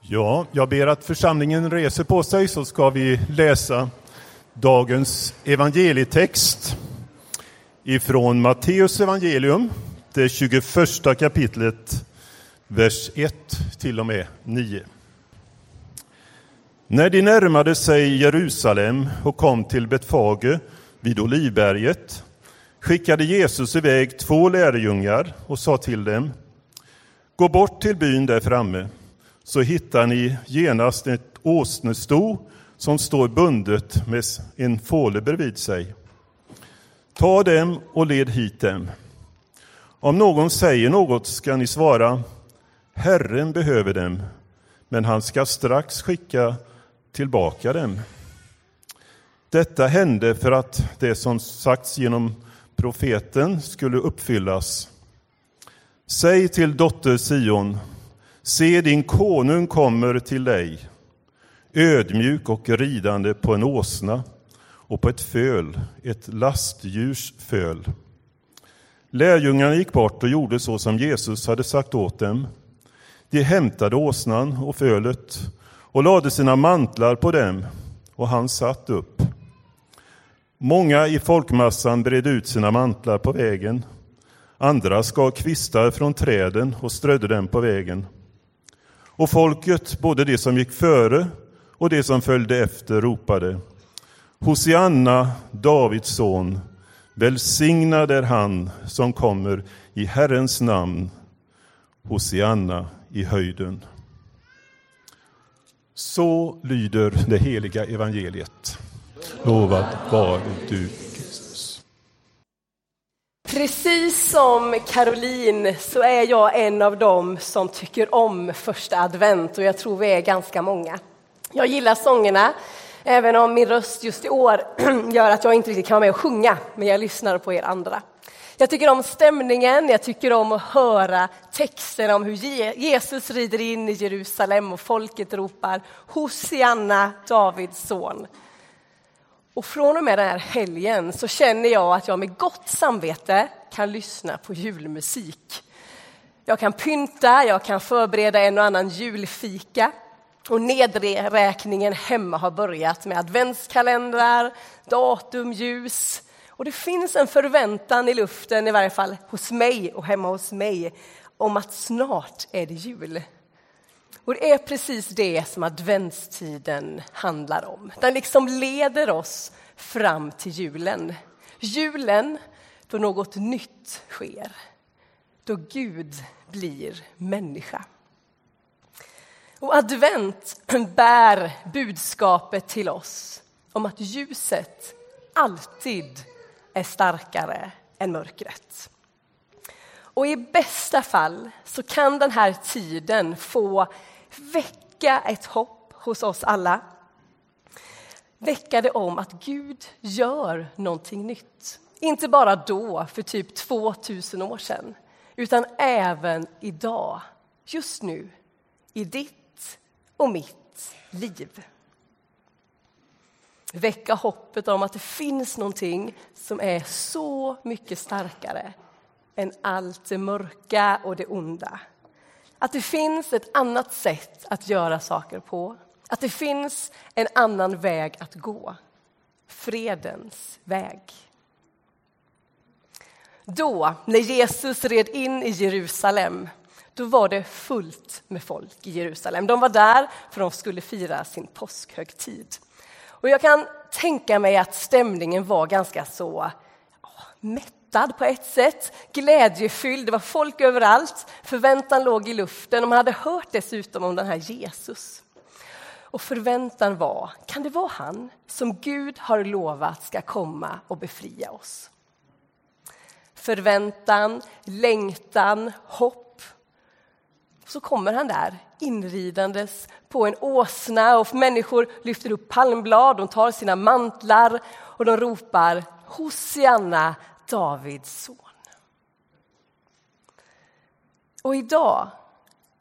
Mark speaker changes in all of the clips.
Speaker 1: Ja, jag ber att församlingen reser på sig så ska vi läsa dagens evangelietext ifrån Matteus evangelium, det 21 kapitlet, vers 1 till och med 9. När de närmade sig Jerusalem och kom till Betfage vid Olivberget skickade Jesus iväg två lärjungar och sa till dem Gå bort till byn där framme så hittar ni genast ett åsnesto som står bundet med en fåle bredvid sig. Ta dem och led hit dem. Om någon säger något ska ni svara Herren behöver dem, men han ska strax skicka tillbaka dem. Detta hände för att det som sagts genom profeten skulle uppfyllas. Säg till dotter Sion, se din konung kommer till dig, ödmjuk och ridande på en åsna och på ett föl, ett lastdjurs föl. Lärjungarna gick bort och gjorde så som Jesus hade sagt åt dem. De hämtade åsnan och fölet och lade sina mantlar på dem, och han satt upp. Många i folkmassan bredde ut sina mantlar på vägen. Andra skar kvistar från träden och strödde dem på vägen. Och folket, både de som gick före och de som följde efter, ropade Hosianna, Davids son, välsignad är han som kommer i Herrens namn. Hosianna i höjden. Så lyder det heliga evangeliet. Lovad var du,
Speaker 2: Precis som Caroline så är jag en av dem som tycker om första advent och jag tror vi är ganska många. Jag gillar sångerna, även om min röst just i år gör att jag inte riktigt kan vara med och sjunga, men jag lyssnar på er andra. Jag tycker om stämningen, jag tycker om att höra texterna om hur Jesus rider in i Jerusalem och folket ropar Hosianna, Davids son. Och från och med den här helgen så känner jag att jag med gott samvete kan lyssna på julmusik. Jag kan pynta, jag kan förbereda en och annan julfika och nedräkningen hemma har börjat med adventskalendrar, datum, ljus, och det finns en förväntan i luften, i varje fall hos mig och hemma hos mig, om att snart är det jul. Och det är precis det som adventstiden handlar om. Den liksom leder oss fram till julen. Julen då något nytt sker. Då Gud blir människa. Och advent bär budskapet till oss om att ljuset alltid är starkare än mörkret. Och i bästa fall så kan den här tiden få väcka ett hopp hos oss alla. Väcka det om att Gud gör någonting nytt. Inte bara då, för typ 2000 år sedan, utan även idag, just nu, i ditt och mitt liv väcka hoppet om att det finns någonting som är så mycket starkare än allt det mörka och det onda. Att det finns ett annat sätt att göra saker på. Att det finns en annan väg att gå. Fredens väg. Då, när Jesus red in i Jerusalem, då var det fullt med folk i Jerusalem. De var där för de skulle fira sin påskhögtid. Och jag kan tänka mig att stämningen var ganska så mätt mättad på ett sätt, glädjefylld. Det var folk överallt, förväntan låg i luften och man hade hört dessutom om den här Jesus. Och förväntan var, kan det vara han som Gud har lovat ska komma och befria oss? Förväntan, längtan, hopp så kommer han där inridandes på en åsna och människor lyfter upp palmblad, de tar sina mantlar och de ropar Hosianna, Davids son. Och idag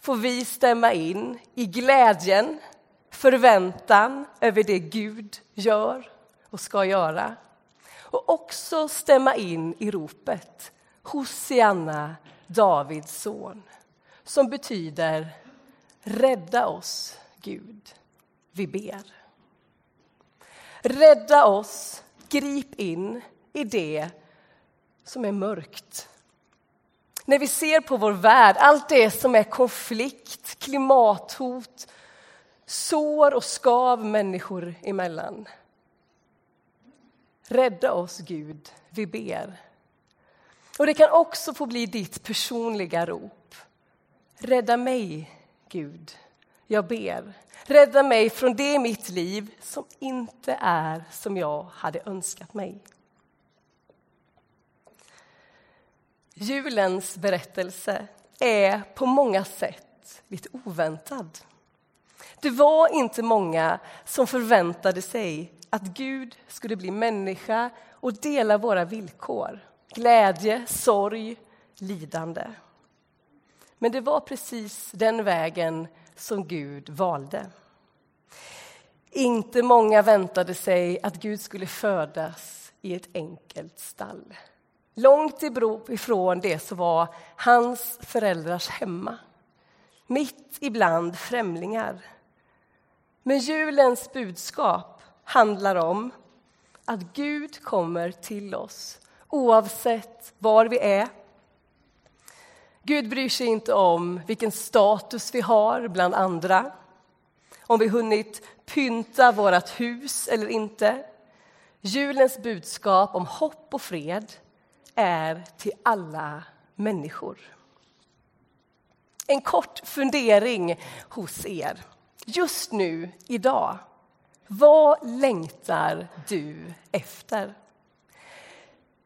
Speaker 2: får vi stämma in i glädjen, förväntan över det Gud gör och ska göra. Och också stämma in i ropet Hosianna, Davids son som betyder Rädda oss, Gud, vi ber. Rädda oss, grip in i det som är mörkt. När vi ser på vår värld, allt det som är konflikt, klimathot, sår och skav människor emellan. Rädda oss, Gud, vi ber. Och Det kan också få bli ditt personliga rop. Rädda mig, Gud, jag ber. Rädda mig från det i mitt liv som inte är som jag hade önskat mig. Julens berättelse är på många sätt lite oväntad. Det var inte många som förväntade sig att Gud skulle bli människa och dela våra villkor. Glädje, sorg, lidande. Men det var precis den vägen som Gud valde. Inte många väntade sig att Gud skulle födas i ett enkelt stall. Långt ifrån det som var hans föräldrars hemma. Mitt ibland främlingar. Men julens budskap handlar om att Gud kommer till oss oavsett var vi är. Gud bryr sig inte om vilken status vi har bland andra om vi hunnit pynta vårt hus eller inte. Julens budskap om hopp och fred är till alla människor. En kort fundering hos er. Just nu, idag, vad längtar du efter?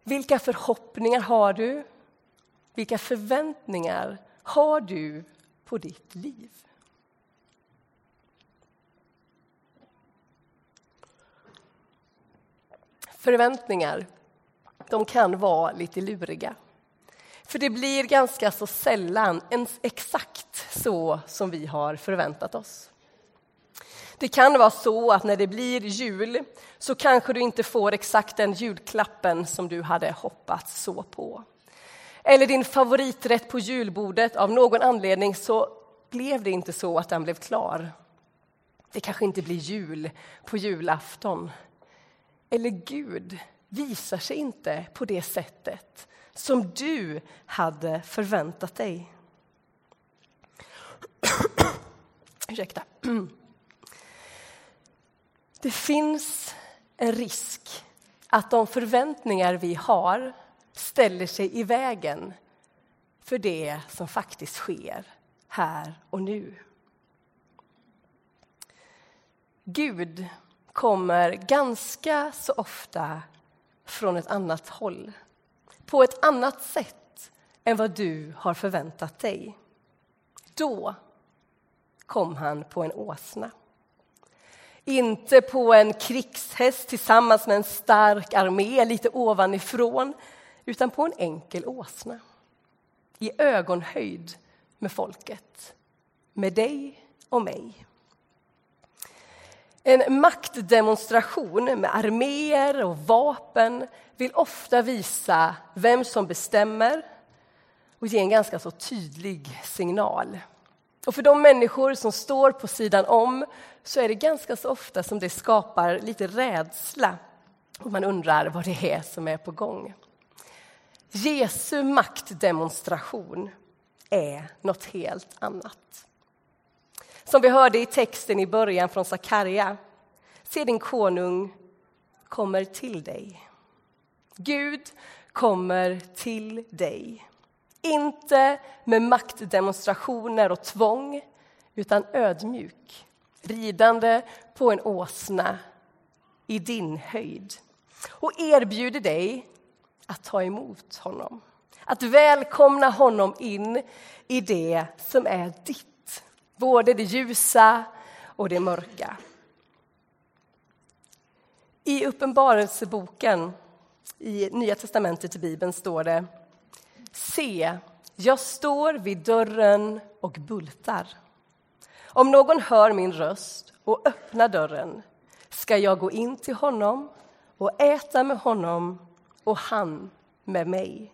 Speaker 2: Vilka förhoppningar har du? Vilka förväntningar har du på ditt liv? Förväntningar de kan vara lite luriga. För det blir ganska så sällan ens exakt så som vi har förväntat oss. Det kan vara så att när det blir jul så kanske du inte får exakt den julklappen som du hade hoppats så på. Eller din favoriträtt på julbordet, av någon anledning så blev det inte så att den blev klar. Det kanske inte blir jul på julafton. Eller Gud visar sig inte på det sättet som du hade förväntat dig. Ursäkta. Det finns en risk att de förväntningar vi har ställer sig i vägen för det som faktiskt sker här och nu. Gud kommer ganska så ofta från ett annat håll på ett annat sätt än vad du har förväntat dig. Då kom han på en åsna. Inte på en krigshäst tillsammans med en stark armé lite ovanifrån utan på en enkel åsna i ögonhöjd med folket, med dig och mig. En maktdemonstration med arméer och vapen vill ofta visa vem som bestämmer och ge en ganska så tydlig signal. Och för de människor som står på sidan om så är det ganska så ofta som det skapar lite rädsla och man undrar vad det är som är på gång. Jesu maktdemonstration är något helt annat. Som vi hörde i texten i början från Sakarja. Se, din konung kommer till dig. Gud kommer till dig. Inte med maktdemonstrationer och tvång, utan ödmjuk ridande på en åsna i din höjd och erbjuder dig att ta emot honom. Att välkomna honom in i det som är ditt både det ljusa och det mörka. I Uppenbarelseboken, i Nya testamentet i Bibeln, står det Se, jag står vid dörren och bultar. Om någon hör min röst och öppnar dörren ska jag gå in till honom och äta med honom och han med mig.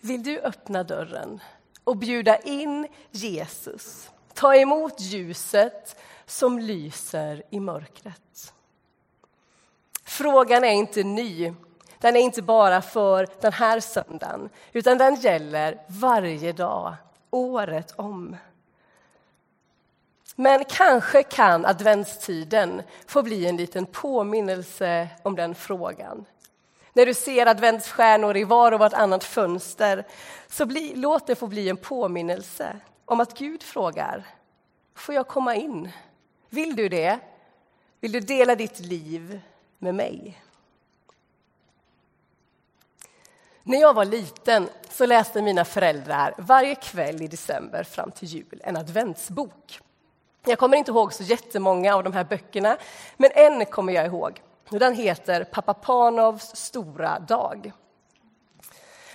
Speaker 2: Vill du öppna dörren och bjuda in Jesus. Ta emot ljuset som lyser i mörkret. Frågan är inte ny. Den är inte bara för den här söndagen, utan den gäller varje dag, året om. Men kanske kan adventstiden få bli en liten påminnelse om den frågan. När du ser adventsstjärnor i var och vartannat fönster, så bli, låt det få bli en påminnelse om att Gud frågar, får jag komma in? Vill du det? Vill du dela ditt liv med mig? När jag var liten så läste mina föräldrar varje kväll i december fram till jul en adventsbok. Jag kommer inte ihåg så jättemånga av de här böckerna, men en kommer jag ihåg. Den heter Pappa Panovs stora dag.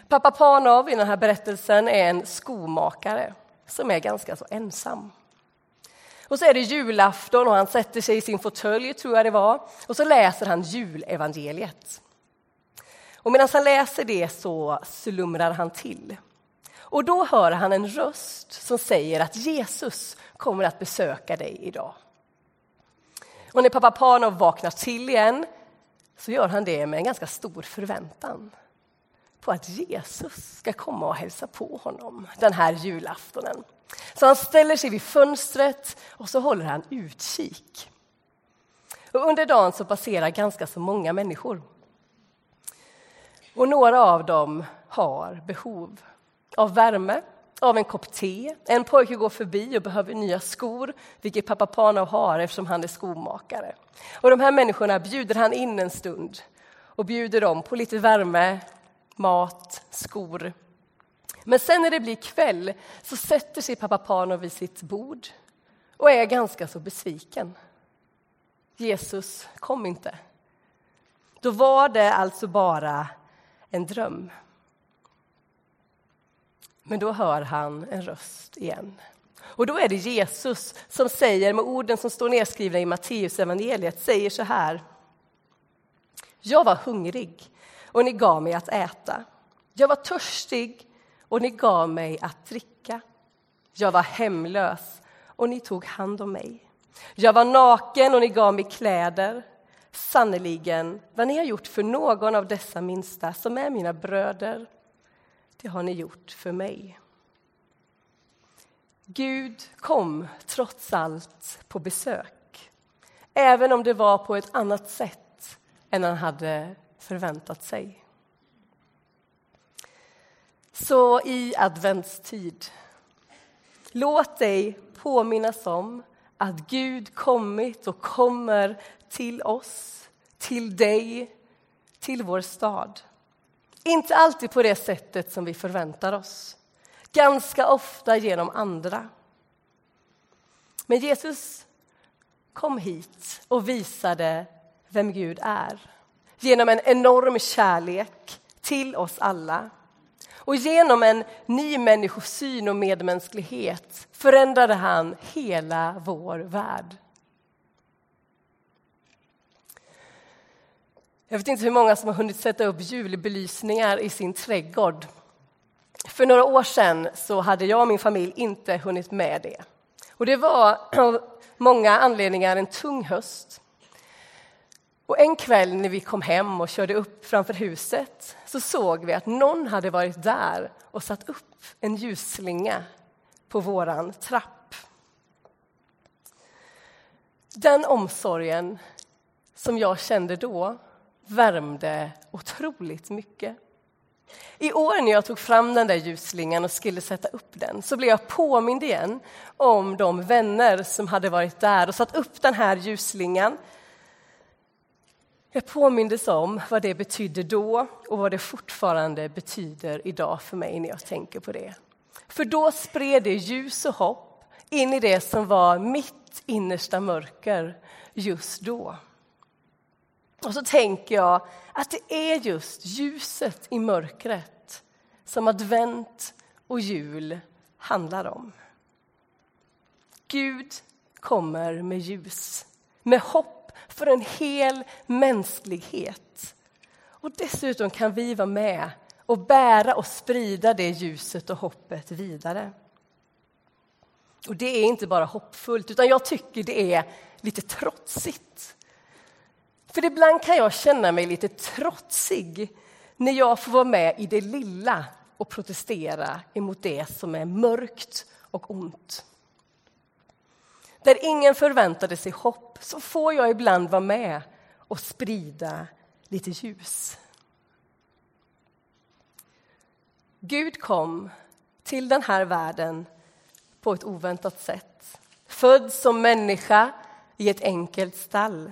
Speaker 2: Pappa Panov i den här berättelsen är en skomakare som är ganska så ensam. Och så är det julafton och han sätter sig i sin fåtölj, tror jag det var, och så läser han julevangeliet. Och medan han läser det så slumrar han till. Och då hör han en röst som säger att Jesus kommer att besöka dig idag. Och när pappa Panov vaknar till igen så gör han det med en ganska stor förväntan på att Jesus ska komma och hälsa på honom den här julaftonen. Så han ställer sig vid fönstret och så håller han utkik. Och under dagen så passerar ganska så många människor. Och några av dem har behov av värme, av en kopp te. En pojke går förbi och behöver nya skor, vilket pappa Panov har eftersom han är skomakare. Och de här människorna bjuder han in en stund och bjuder dem på lite värme, mat, skor. Men sen när det blir kväll så sätter sig pappa Panov vid sitt bord och är ganska så besviken. Jesus kom inte. Då var det alltså bara en dröm. Men då hör han en röst igen. Och då är det Jesus som säger med orden som står nedskrivna i Matteus evangeliet säger så här. Jag var hungrig och ni gav mig att äta. Jag var törstig och ni gav mig att dricka. Jag var hemlös och ni tog hand om mig. Jag var naken och ni gav mig kläder. Sannerligen, vad ni har gjort för någon av dessa minsta som är mina bröder, det har ni gjort för mig. Gud kom trots allt på besök, även om det var på ett annat sätt än han hade förväntat sig. Så i adventstid, låt dig påminnas om att Gud kommit och kommer till oss, till dig, till vår stad. Inte alltid på det sättet som vi förväntar oss. Ganska ofta genom andra. Men Jesus kom hit och visade vem Gud är genom en enorm kärlek till oss alla. Och genom en ny människosyn och medmänsklighet förändrade han hela vår värld. Jag vet inte hur många som har hunnit sätta upp julbelysningar i sin trädgård. För några år sedan så hade jag och min familj inte hunnit med det. Och det var av många anledningar en tung höst. Och en kväll när vi kom hem och körde upp framför huset så såg vi att någon hade varit där och satt upp en ljusslinga på våran trapp. Den omsorgen som jag kände då värmde otroligt mycket. I år när jag tog fram den där ljusslingan och skulle sätta upp den så blev jag påmind igen om de vänner som hade varit där och satt upp den här ljusslingan. Jag påmindes om vad det betydde då och vad det fortfarande betyder idag för mig när jag tänker på det. För då spred det ljus och hopp in i det som var mitt innersta mörker just då. Och så tänker jag att det är just ljuset i mörkret som advent och jul handlar om. Gud kommer med ljus, med hopp för en hel mänsklighet. Och dessutom kan vi vara med och bära och sprida det ljuset och hoppet vidare. Och det är inte bara hoppfullt, utan jag tycker det är lite trotsigt. För ibland kan jag känna mig lite trotsig när jag får vara med i det lilla och protestera emot det som är mörkt och ont. Där ingen förväntade sig hopp så får jag ibland vara med och sprida lite ljus. Gud kom till den här världen på ett oväntat sätt. Född som människa i ett enkelt stall.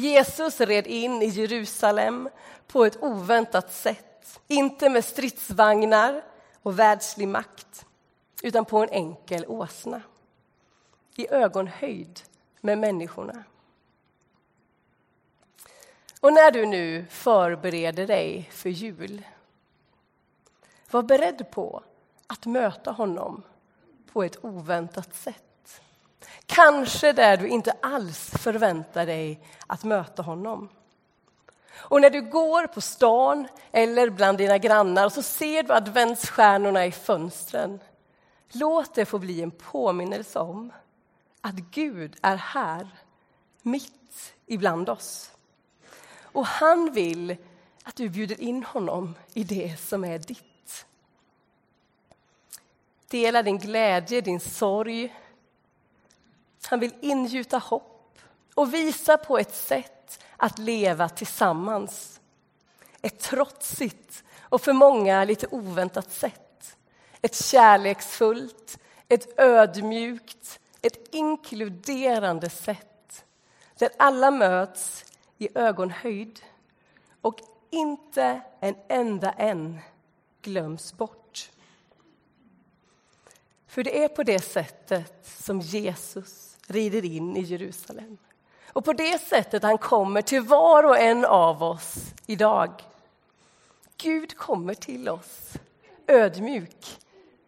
Speaker 2: Jesus red in i Jerusalem på ett oväntat sätt. Inte med stridsvagnar och världslig makt, utan på en enkel åsna. I ögonhöjd med människorna. Och när du nu förbereder dig för jul var beredd på att möta honom på ett oväntat sätt. Kanske där du inte alls förväntar dig att möta honom. Och när du går på stan eller bland dina grannar och så ser du adventsstjärnorna i fönstren. Låt det få bli en påminnelse om att Gud är här, mitt ibland oss. Och han vill att du bjuder in honom i det som är ditt. Dela din glädje, din sorg. Han vill ingjuta hopp och visa på ett sätt att leva tillsammans. Ett trotsigt och för många lite oväntat sätt. Ett kärleksfullt, ett ödmjukt, ett inkluderande sätt där alla möts i ögonhöjd och inte en enda en glöms bort. För det är på det sättet som Jesus rider in i Jerusalem. Och på det sättet han kommer till var och en av oss idag. Gud kommer till oss ödmjuk,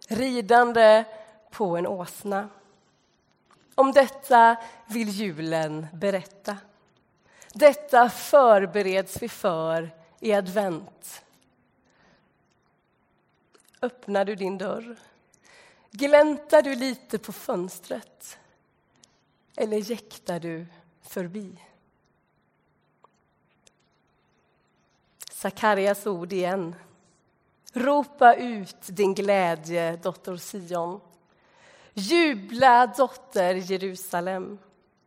Speaker 2: ridande på en åsna. Om detta vill julen berätta. Detta förbereds vi för i advent. Öppnar du din dörr Gläntar du lite på fönstret eller jäktar du förbi? Sakarias ord igen. Ropa ut din glädje, dotter Sion. Jubla, dotter Jerusalem.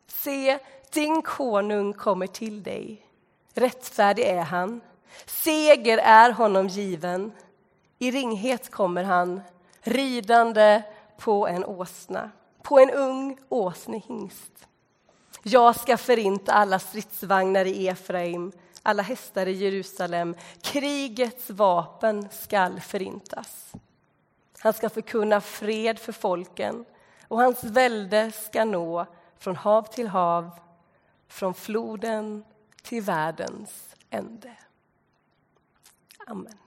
Speaker 2: Se, din konung kommer till dig. Rättfärdig är han. Seger är honom given. I ringhet kommer han ridande på en åsna, på en ung åsnehingst. Jag ska förinta alla stridsvagnar i Efraim, alla hästar i Jerusalem. Krigets vapen skall förintas. Han ska förkunna fred för folken och hans välde ska nå från hav till hav, från floden till världens ände. Amen.